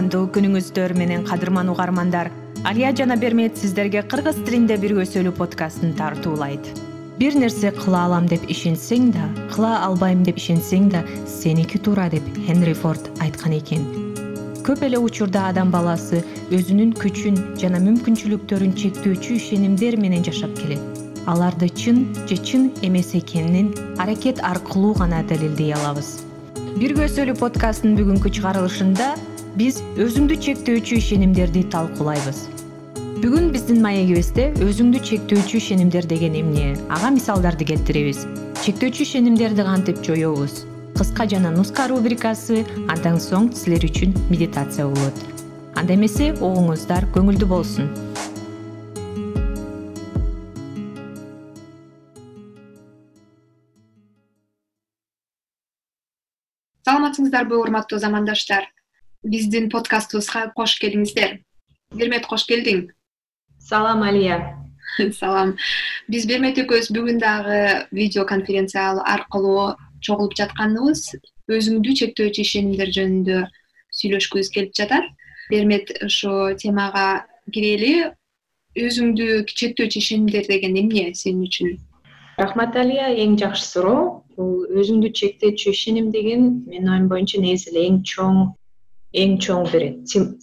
кутмандуу күнүңүздөр менен кадырман угармандар алия жана бермет сиздерге кыргыз тилинде бирге сөйлөө подкастын тартуулайт бир нерсе кыла алам деп ишенсең да кыла албайм деп ишенсең да сеники туура деп хенри форд айткан экен. Көп эле учурда адам баласы өзүнүн күчүн жана мүмкүнчүлүктөрүн чектөөчү ишенимдер менен жашап келет. Аларды чын же чын эмес экенин аракет аркылуу гана далилдей алабыз. Бирге сөйлө подкастынын бүгүнкү чыгарылышында биз өзүңдү чектөөчү ишенимдерди талкуулайбыз. Бүгүн биздин маегибизде өзүңдү чектөөчү ишенимдер деген эмне? Ага мисалдарды келтиребиз. Чектөөчү ишенимдерди кантип жоебуз кыска жана нуска рубрикасы андан соң силер үчүн медитация болот. Анда эмесе угуңуздар көңүлдүү болсун. Саламатсыңыздарбы урматтуу замандаштар биздин подкастыбызга кош келиңиздер. Бермет кош келдиң. Салам алия. Салам. Биз бермет экөөбүз бүгүн дагы видеоконференция аркылуу чогулуп жатканыбыз. Өзүңдү чектөөчү ишенимдер жөнүндө сүйлөшкүбүз келип жатат. Бермет ошо темага кирели. Өзүңдү чектөөчү ишенимдер деген эмне сен үчүн? Рахмат алия. Эң жакшы суроо бул өзүңдү чектөөчү ишеним деген менин оюм боюнча негизи эле эң чоң эң чоң бир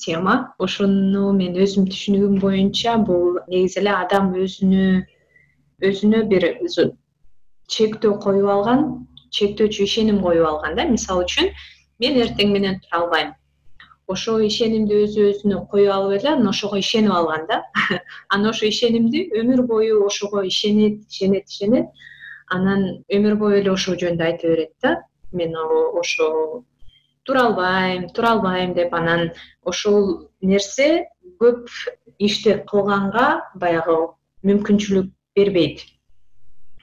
тема. Ошону мен өзүмдүн түшүнүгүм боюнча бул негизи эле адам өзүнө өзүнө бир чектөө коюп алган чектөөчү ишеним коюп алган да. Мисалы үчүн мен эртең менен тура албайм. Ошол ишенимди өзү өзүнө кое алып эле анан ошого ишенип алган да. Анан ошол ишенимди өмүр бою ошого ишенет ишенет ишенет. Анан өмүр бою эле ошол жөнүндө айта берет да. Мен ошо тура албайм тура албайм деп анан ошол нерсе көп ишти кылганга баягы мүмкүнчүлүк бербейт.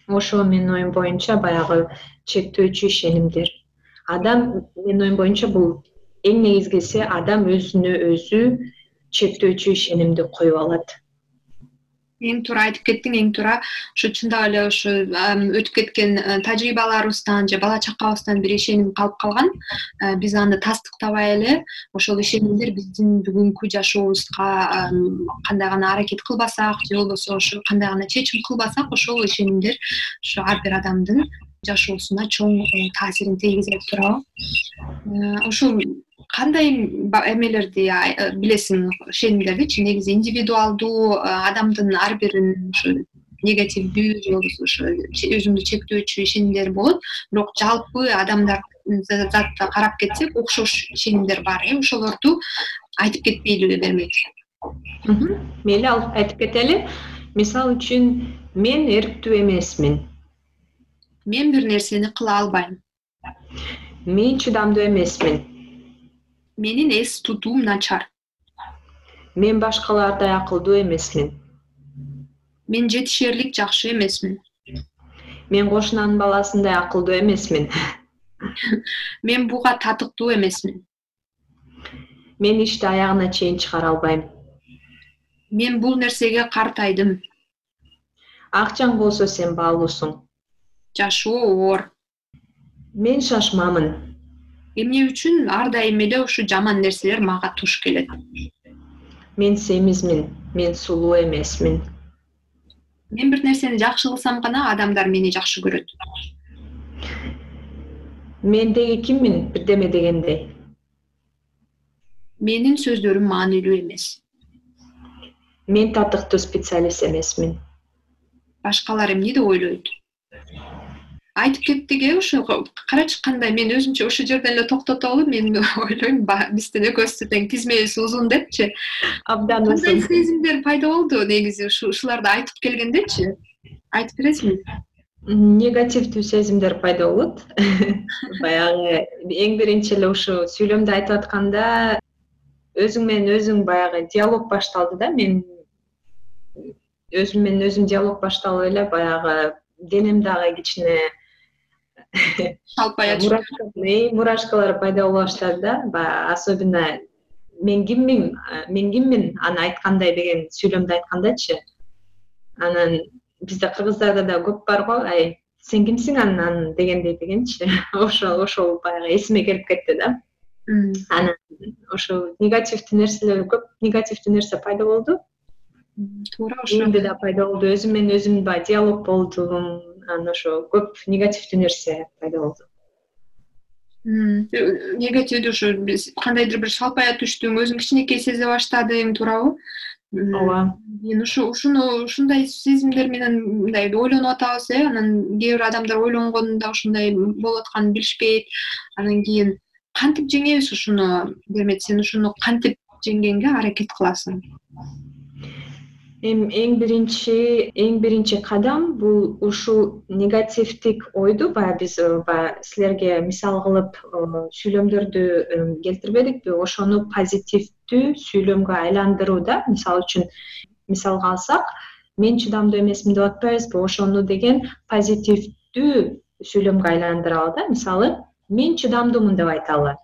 Ошол менин оюм боюнча баягы чектөөчү ишенимдер. Адам менин оюм боюнча бул эң негизгиси адам өзүнө өзү чектөөчү ишенимди коюп алат эң туура айтып кеттиң эң туура ушу чындап эле ушу өтүп кеткен э, тажрыйбаларыбыздан же бала чакабыздан бир ишеним калып калган э, биз аны тастыктабай эле. Ошол ишенимдер биздин бүгүнкү жашообузга кандай гана аракет кылбасак же болбосо ошо кандай гана чечим кылбасак ошол ишенимдер ушу ар бир адамдын жашоосуна чоң э, таасирин тийгизет туурабы ошол кандай эмелерди э, билесиң ишенимдердичи негизи индивидуалдуу э, адамдын ар биринин ушу негативдүү же болбосо ошо өзүңдү чектөөчү ишенимдер болот. Бирок жалпы адамдар затта карап кетсек окшош ишенимдер бар э ошолорду айтып кетпейлиби бермек мейли айтып кетели. Мисалы үчүн мен эрктүү эмесмин мен бир нерсени кыла албайм. Мен чыдамдуу эмесмин. Менин эс тутуум начар. Мен башкалардай акылдуу эмесмин. Мен жетишерлик жакшы эмесмин. Мен кошунанын баласындай акылдуу эмесмин. Мен буга татыктуу эмесмин. Мен ишти аягына чейин чыгара албайм. Мен бул нерсеге картайдым. Акчаң болсо сен баалуусуң жашоо оор. Мен шашмамын. Эмне үчүн ар дайым эле ушул жаман нерселер мага туш келет? Мен семизмин мен сулуу эмесмин. Мен бир нерсени жакшы кылсам гана адамдар мени жакшы көрөт. Мен деги киммин бирдеме дегендей? Менин сөздөрүм маанилүү эмес. Мен татыктуу специалист эмесмин. Башкалар эмне деп ойлойт айтып кеттик э ошо карачы кандай мен өзүмчө ушул жерден эле токтотобу мен ойлойм биздин экөөбүздүн тең тизмебиз узун депчи. Абдан кандай сезимдер пайда болду негизи ушуларды айтып келгендечи. Айтып бересиңби негативдүү сезимдер пайда болот. Баягы эң биринчи эле ушул сүйлөмдү айтып атканда өзүң менен өзүң баягы диалог башталды да мен өзүм менен өзүм диалог башталып эле баягы денем дагы кичине мурашкалар пайда боло баштады да. Баягы особенно мен киммин мен киммин аны айткандай деген сүйлөмдү айткандачы анан бизде кыргыздарда да көп бар го. Ай сен кимсиң анан дегендей дегенчи. Ошол ошол баягы эсиме келип кетти да. Анан ошо негативдүү нерселер көп негативдүү нерсе пайда болду. Туура ошо менде да пайда болду. Өзүм менен өзүм баягы диалог болдум анан ошо көп негативдүү нерсе пайда болду. Негативдүү ушу кандайдыр бир шалпая түштүң өзүң кичинекей сезе баштадың туурабы? Ооба. Кийин ушу ушуну ушундай сезимдер менен мындай ойлонуп атабыз э анан кээ бир адамдар ойлонгонунда ушундай болуп атканын билишпейт. Анан кийин кантип жеңебиз ушуну? Бермет сен ушуну кантип жеңгенге аракет кыласың эми эң биринчи эң биринчи кадам бул ушул негативдик ойду баягы биз э, баягы силерге мисал кылып э, сүйлөмдөрдү э, келтирбедикпи? Ошону позитивдүү сүйлөмгө айландыруу да мисалы үчүн мисалга алсак мен чыдамдуу эмесмин деп атпайбызбы? Ошону деген позитивдүү сүйлөмгө айландыралы да мисалы мен чыдамдуумун деп айталы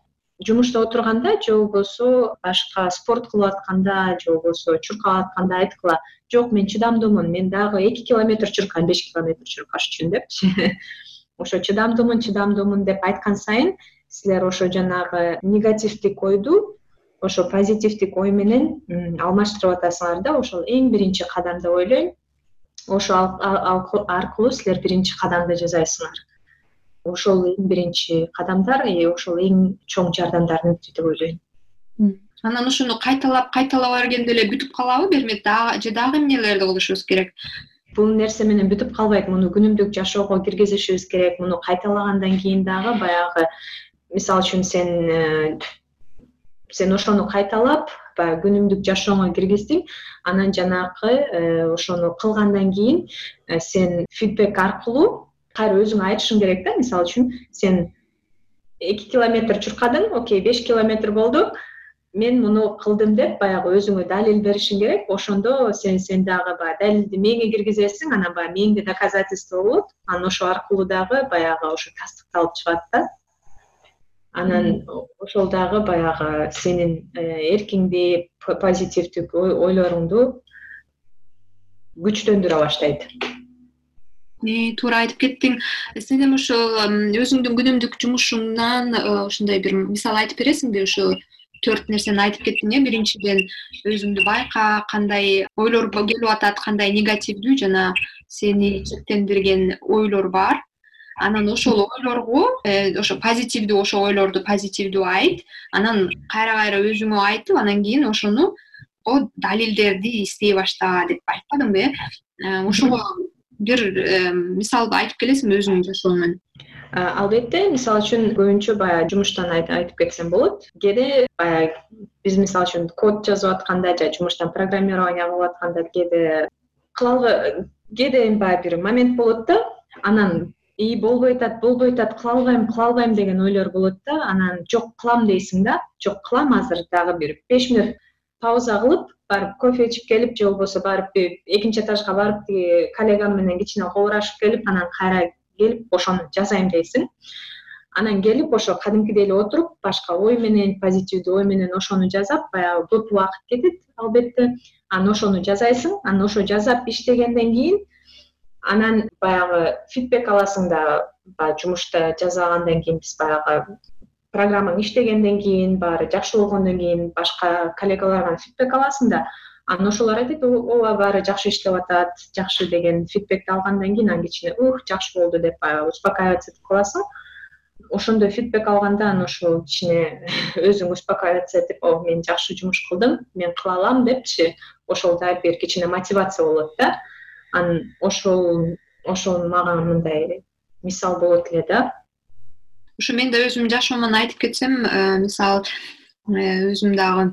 жумушта отурганда же болбосо башка спорт кылып атканда же болбосо чуркап атканда айткыла жок мен чыдамдуумун мен дагы эки километр чуркайм беш километр чуркаш үчүн депчи ошо чыдамдуумун чыдамдуумун деп айткан сайын силер ошо жанагы негативдик ойду ошо позитивдик ой менен алмаштырып атасыңар да. Ошол эң биринчи кадам деп ойлойм ошол аркылуу силер биринчи кадамды жасайсыңар ошол эң биринчи кадамдар ошол эң чоң жардамдар мүнөттүү деп ойлойм. Анан ушуну кайталап кайталай бергенде эле бүтүп калабы бермек же дагы эмнелерди кылышыбыз керек? Бул нерсе менен бүтүп калбайт муну күнүмдүк жашоого киргизишибиз керек муну кайталагандан кийин дагы баягы мисалы үчүн сен э, сен ошону кайталап баягы күнүмдүк жашооңо киргиздиң анан жанагы э, ошону кылгандан кийин э, сен фидбек аркылуу кайра өзүң айтышың керек да. Мисалы үчүн сен эки километр чуркадың окей беш километр болду. Мен муну кылдым деп баягы өзүңө далил беришиң керек. Ошондо сен сен дагы баягы далилди мээңе киргизесиң анан баягы мээңде доказательство болот. Анан ошол аркылуу дагы баягы ошо тастыкталып чыгат да. Анан ошол дагы баягы сенин э, эркиңди позитивдүү ойлоруңду күчтөндүрө баштайт туура айтып кеттиң. Сен эми ушул өзүңдүн күнүмдүк жумушуңнан э, ушундай бир мисал айтып бересиңби? Ушу төрт нерсени айтып кеттиң э. Биринчиден өзүңдү байка кандай ойлор келип атат кандай негативдүү жана сени чектендирген ойлор бар. Анан ошол ойлорго э, ошо позитивдүү ошол ойлорду позитивдүү айт. Анан кайра кайра өзүңө айтып анан кийин ошону далилдерди издей башта деп айтпадыңбы э. Ошого бир мисалды айтып келесиңби өзүңдүн жашооңдон албетте мисалы үчүн көбүнчө баягы жумуштан айтып кетсем болот. Кээде баягы биз мисалы үчүн код жазып атканда же жумуштан программирование кылып атканда кээде кыла кээде баягы бир момент болот да. Анан ии болбой атат болбой атат кыла албайм кыла албайм деген ойлор болот да. Анан жок кылам дейсиң да. Жок кылам азыр дагы бир беш мүнөт пауза кылып барып кофе ичип келип же болбосо барып экинчи этажга барып тиги коллегам менен кичине кобурашып келип анан кайра келип ошону жазайм дейсиң. Анан келип ошо кадимкидей эле отуруп башка ой менен позитивдүү ой менен ошону жазап баягы көп убакыт кетет албетте. Анан ошону жасайсың анан ошо жасап иштегенден кийин анан баягы фидбек аласың да баягы жумушта жасагандан кийин биз баягы программаң иштегенден кийин баары жакшы болгондон кийин башка коллегалардан фидбек аласың да анан ошолор айтат ооба баары жакшы иштеп атат жакшы деген фидбекти алгандан кийин анан кичине ух жакшы болду деп баягы успокаиваться этип каласың ошондой фидбек алганда анан ошол кичине өзүң успокаиваться этип о мен жакшы жумуш кылдым мен кыла алам депчи. Ошол дагы бир кичине мотивация болот да. Анан ошол ошол мага мындай мисал болот эле да ушу мен да өзүмдүн жашоомдон айтып кетсем э, мисалы э, өзүм дагы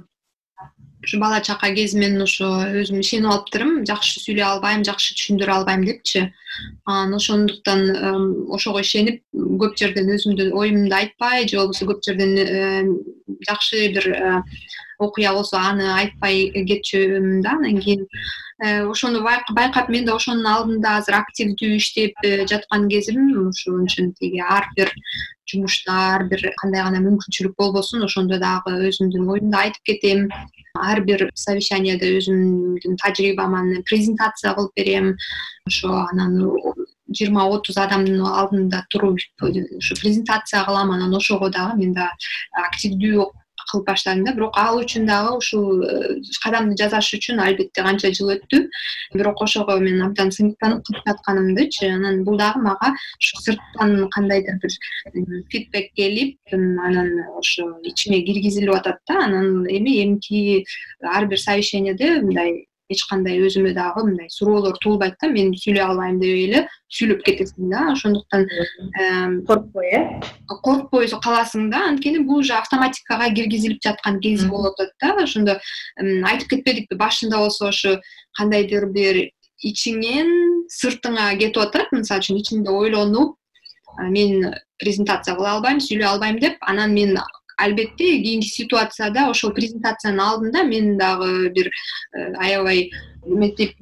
ушу бала чака кезимен ошо өзүм ишенип алыптырмын жакшы сүйлөй албайм жакшы түшүндүрө албайм депчи. Анан ошондуктан ошого ишенип көп жерден өзүмдүн оюмду айтпай же болбосо көп жерден жакшы бир э, окуя болсо аны айтпай кетчүмүн да анан кийин ошону байкап мен да ошонун алдында азыр активдүү иштеп жаткан кезим үчүн тиги ар бир жумушта ар бир кандай гана мүмкүнчүлүк болбосун ошондо дагы өзүмдүн оюмду айтып кетем. Ар бир совещанияда өзүмдүн тажрыйбаманы презентация кылып берем. Ошо анан жыйырма отуз адамдын алдында туруп ушу презентация кылам анан ошого дагы мен дагы активдүү кылып баштадым да бирок ал үчүн дагы ушул э, кадамды жасаш үчүн албетте канча жыл өттү. Бирок ошого мен абдан сыймыктанып кылып жатканымдычы анан бул дагы мага ушу сырттан кандайдыр бир фидбек келип анан ошо ичиме киргизилип атат да. Анан эми эмки ар бир совещанияде мындай эч кандай өзүмө дагы мындай суроолор туулбайт да мен сүйлөй албайм деп эле сүйлөп кетесиң да. Ошондуктан коркпой э? Коркпой каласың да. Анткени бул уже автоматикага киргизилип жаткан кез болуп атат да. Ошондо айтып кетпедикпи башында болсо ошо кандайдыр бир ичиңен сыртыңа кетип атат. Мисалы үчүн ичиңде ойлонуп мен презентация кыла албайм сүйлөй албайм деп анан мен албетте кийинки ситуацияда ошол презентациянын алдында мен дагы бир э, аябай эметип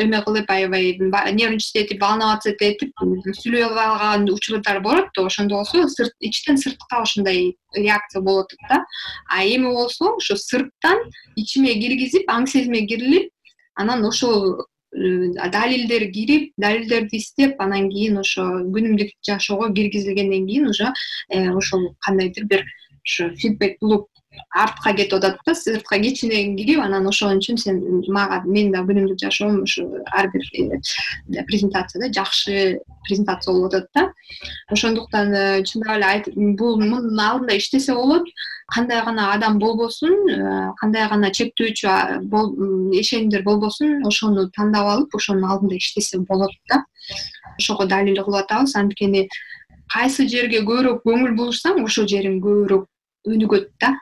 эме кылып аябай нервничать этип волноваться этип сүйлөй албай калган учурлар болот да ошондо болсо ичтен сыртка ошондой реакция болуп атат да. А эми болсо ошо сырттан ичиме киргизип аң сезиме кирилип анан ошол э, далилдер кирип далилдерди издеп анан кийин ошо күнүмдүк жашоого киргизилгенден кийин уже э, ошол кандайдыр бир ушу фидбек булуп артка кетип атат да сыртка кичине кирип анан ошон үчүн сен мага менин дагы күнүмдүк жашоом ушу ар бир э, презентацияда жакшы презентация болуп атат да. Ошондуктан э, чындап эле бул мунун алдында иштесе болот кандай гана адам болбосун э, кандай гана чектөөчү ишенимдер болбосун ошону тандап алып ошонун алдында иштесе болот да. Ошого далил кылып атабыз. Анткени кайсы жерге көбүрөөк көңүл бурушсаң ошол жериң көбүрөөк өнүгөт да.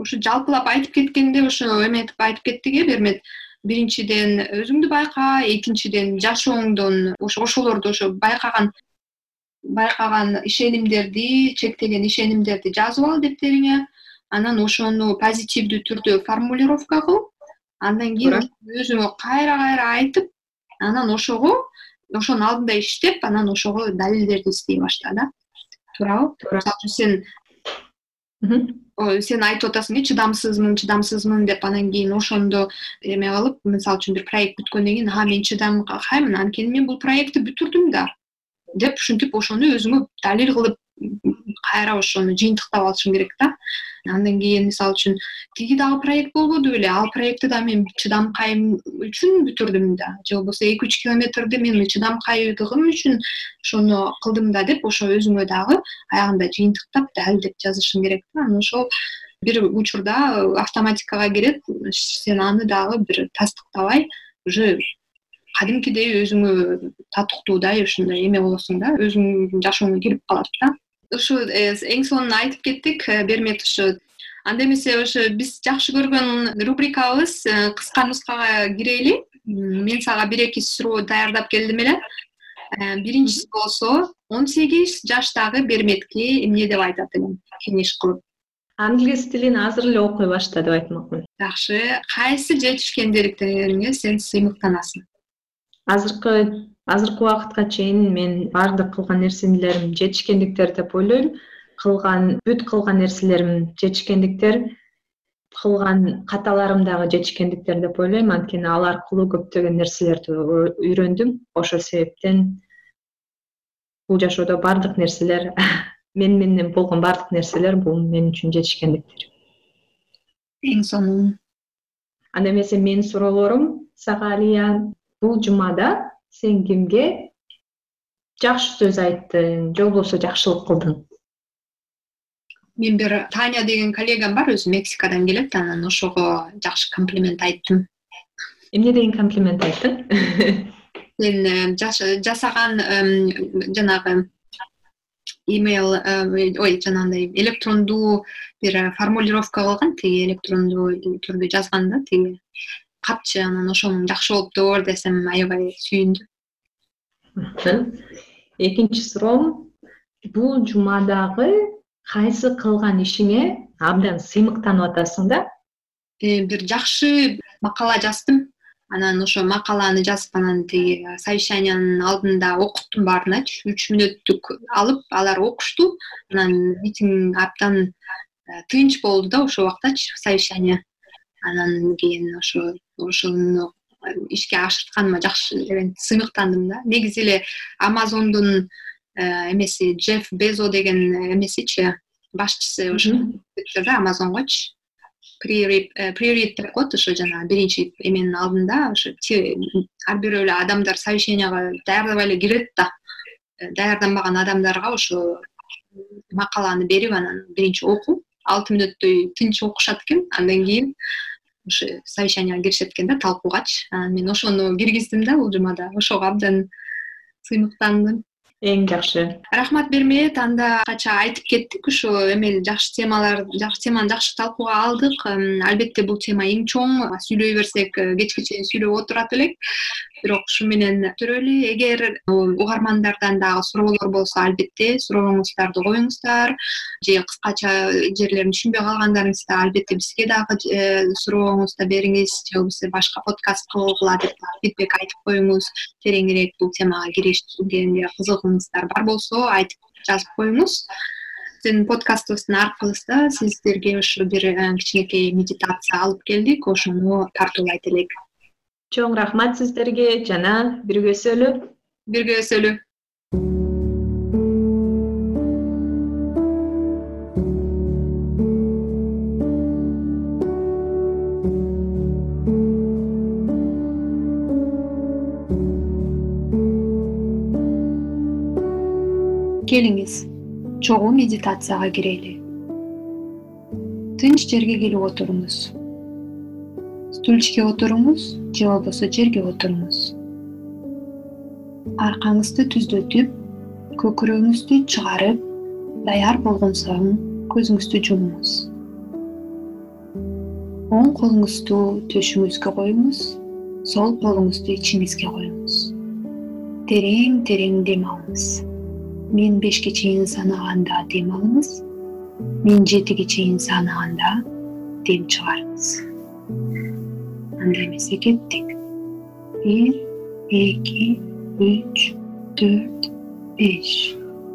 Ушу жалпылап айтып кеткенде ошо эметип айтып кеттик э бермет биринчиден өзүңдү байка экинчиден жашооңдон ошо ошолорду ошо байкаган байкаган ишенимдерди чектеген ишенимдерди жазып ал дептериңе. Анан ошону позитивдүү түрдө формулировка кыл. Андан кийин өзүңө кайра кайра айтып анан ошого ошонун алдында иштеп анан ошого далилдерди издей башта да. Туурабы. Мисалы үчүн сен сен айтып атасың э чыдамсызмын чыдамсызмын деп анан кийин ошондо эме кылып мисалы үчүн бир проект бүткөндөн кийин а мен чыдамкаймын анткени мен бул проектти бүтүрдүм да деп ушинтип ошону өзүңө далил кылып кайра ошону жыйынтыктап алышың керек да андан кийин мисалы үчүн тиги дагы проект болбоду беле. Ал проектти да мен чыдамкайым үчүн бүтүрдүм да. Же болбосо эки үч километрди мен чыдамкайдыгым үчүн ошону кылдым да деп ошо өзүңө дагы аягында жыйынтыктап далилдеп жазышың керек да. Анан ошол бир учурда автоматикага кирет сен аны дагы бир тастыктабай уже кадимкидей өзүңө татыктуудай ушундай эме болосуң да өзүңдүн жашооңо кирип калат да ушу э, эң сонун айтып кеттик э, бермет ушу анда эмесе ошо биз жакшы көргөн рубрикабыз э, кыска нускага кирели. Мен сага бир эки суроо даярдап келдим эле. Биринчиси болсо он сегиз жаштагы берметке эмне деп айтат элең кеңеш кылып? Англис тилин азыр эле окуй башта деп айтмакмын жакшы. Кайсы жетишкендиктериңе сен сыймыктанасың? Азыркы азыркы убакытка чейин мен баардык кылган нерселерим жетишкендиктер деп ойлойм. Кылган бүт кылган нерселерим жетишкендиктер кылган каталарым дагы жетишкендиктер деп ойлойм. Анткени ал аркылуу көптөгөн нерселерди үйрөндүм. Ошол себептен бул жашоодо баардык нерселер мен менен болгон баардык нерселер бул мен үчүн жетишкендиктер. Эң сонун. Анда эмесе менин суроолорум сага алия бул жумада сен кимге? Жакшы сөз айттың же болбосо жакшылык кылдың. Мен бир таня деген коллегам бар өзү мексикадан келет анан ошого жакшы комплимент айттым. Эмне деген комплимент айттың? Сен э, жасаган жанагы имейл э, ой жанагындай электрондуу бир формулировка кылган тиги электрондуу түрдө жазган да тиги катчы анан ошону жакшы болуптур десем аябай сүйүндү экинчи суроом бул жумадагы кайсы кылган ишиңе абдан сыймыктанып атасың да? Э, бир жакшы макала жаздым. Анан ошо макаланы жазып анан тиги совещаниянын алдында окуттум баарыначы үч мүнөттүк алып алар окушту. Анан митинг абдан э, тынч болду да ошол убактачы совещание анан кийин ошо ошону ишке ашыртканыма жакшы сыймыктандым да. Негизи эле амазондун эмеси джеф безо деген эмесичи башчысы ошо да амазонгочу пририд деп коет ошо жанагы биринчи эменин алдында ошо ар бирөө эле адамдар совещанияга даярдабай эле кирет да. Даярданбаган адамдарга ошо макаланы берип анан биринчи окуп алты мүнөттөй тынч окушат экен. Андан кийин ушу совещанияга киришет экен да талкуугачы анан мен ошону киргиздим да бул жумада. Ошого абдан сыймыктандым. Эң жакшы. Рахмат бермет анда кача айтып кеттик. Ушу эме жакшы темалар жакшы теманы жакшы талкууга алдык. Албетте бул тема эң чоң. Сүйлөй берсек э, кечке чейин сүйлөп отурат элек бирок ушу менен бүтүрөлү эгер угармандардан дагы суроолор болсо албетте сурооңуздарды коюңуздар же кыскача жерлерин түшүнбөй калгандарыңызда албетте бизге дагы э, сурооңузду бериңиз же болбосо башка подкаст кылгыла деп фидбек айтып коюңуз. Тереңирээк бул темага киришкенге кызыгыңыздар бар болсо айтып жазып коюңуз. Биздин подкастыбыздын аркыбызда сиздерге ушу бир э, кичинекей медитация алып келдик. Ошону тартуулайт элек чоң рахмат сиздерге жана биргөсөлү биргөөсөлү келиңиз. Чогуу медитацияга кирели. Тынч жерге келип отуруңуз стульчикке отуруңуз же болбосо жерге отуруңуз. Аркаңызды түздөтүп көкүрөгүңүздү чыгарып даяр болгон соң көзүңүздү жумуңуз. Оң колуңузду төшүңүзгө коюңуз сол колуңузду ичиңизге коюңуз. Терең терең дем алыңыз мен бешке чейин санаганда дем алыңыз мен жетиге чейин санаганда дем чыгарыңыз андай эмесе кеттик бир эки үч төрт беш.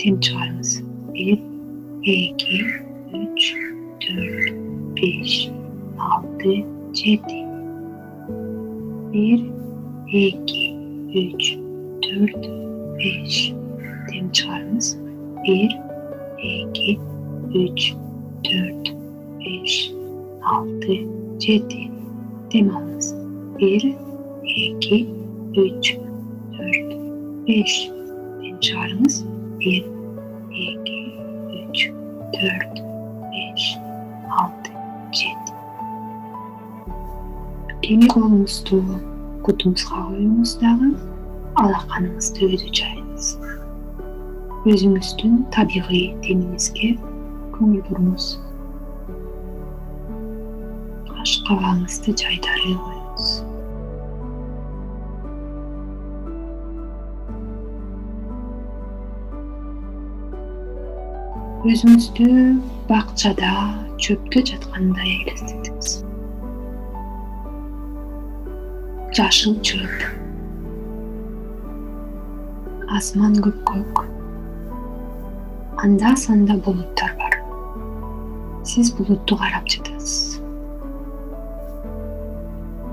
Дем чыгарыңыз. Бир эки үч төрт беш алты жети. Бир эки үч төрт беш. Дем чыгарыңыз. Бир эки үч төрт беш алты жети бир эки үч төрт беш. Дем чыгарыңыз бир эки үч төрт беш алты жети. Эми колуңузду кутуңузга коюңуз дагы алаканыңызды өзү жайыңыз өзүңүздүн табигый демиңизге көңүл буруңуз кабагыңызды жайдарый коюңуз өзүңүздү бакчада чөптө жаткандай элестетиңиз жашыл чөп. Асман көккөк. Анда санда булуттар бар. Сиз булутту карап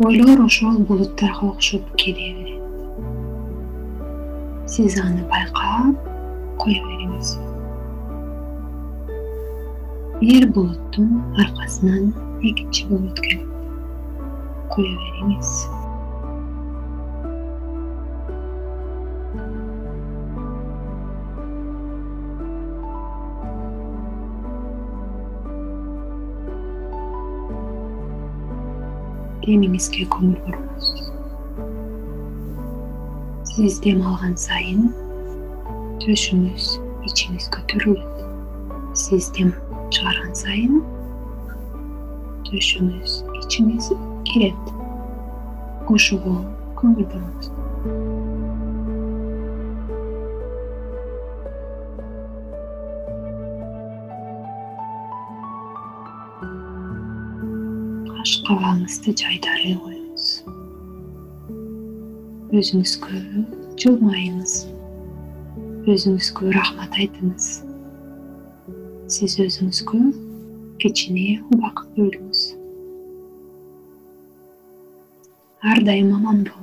ойлор ошол булуттарга окшоп келе берет сиз аны байкап кое бериңиз. Бир булуттун аркасынан экинчи булут келет кое бериңиз демиңизге көңүл буруңуз сиз дем алган сайын төшүңүз ичиңиз көтөрүлөт сиз дем чыгарган сайын төшүңүз ичиңиз кирет. Ошого көңүл буруңуз кабагыңызды жайдарый коюңуз. Өзүңүзгө жылмайыңыз өзүңүзгө рахмат айтыңыз. Сиз өзүңүзгө кичине убакыт бөлүңүз. Ар дайым аман болуңуз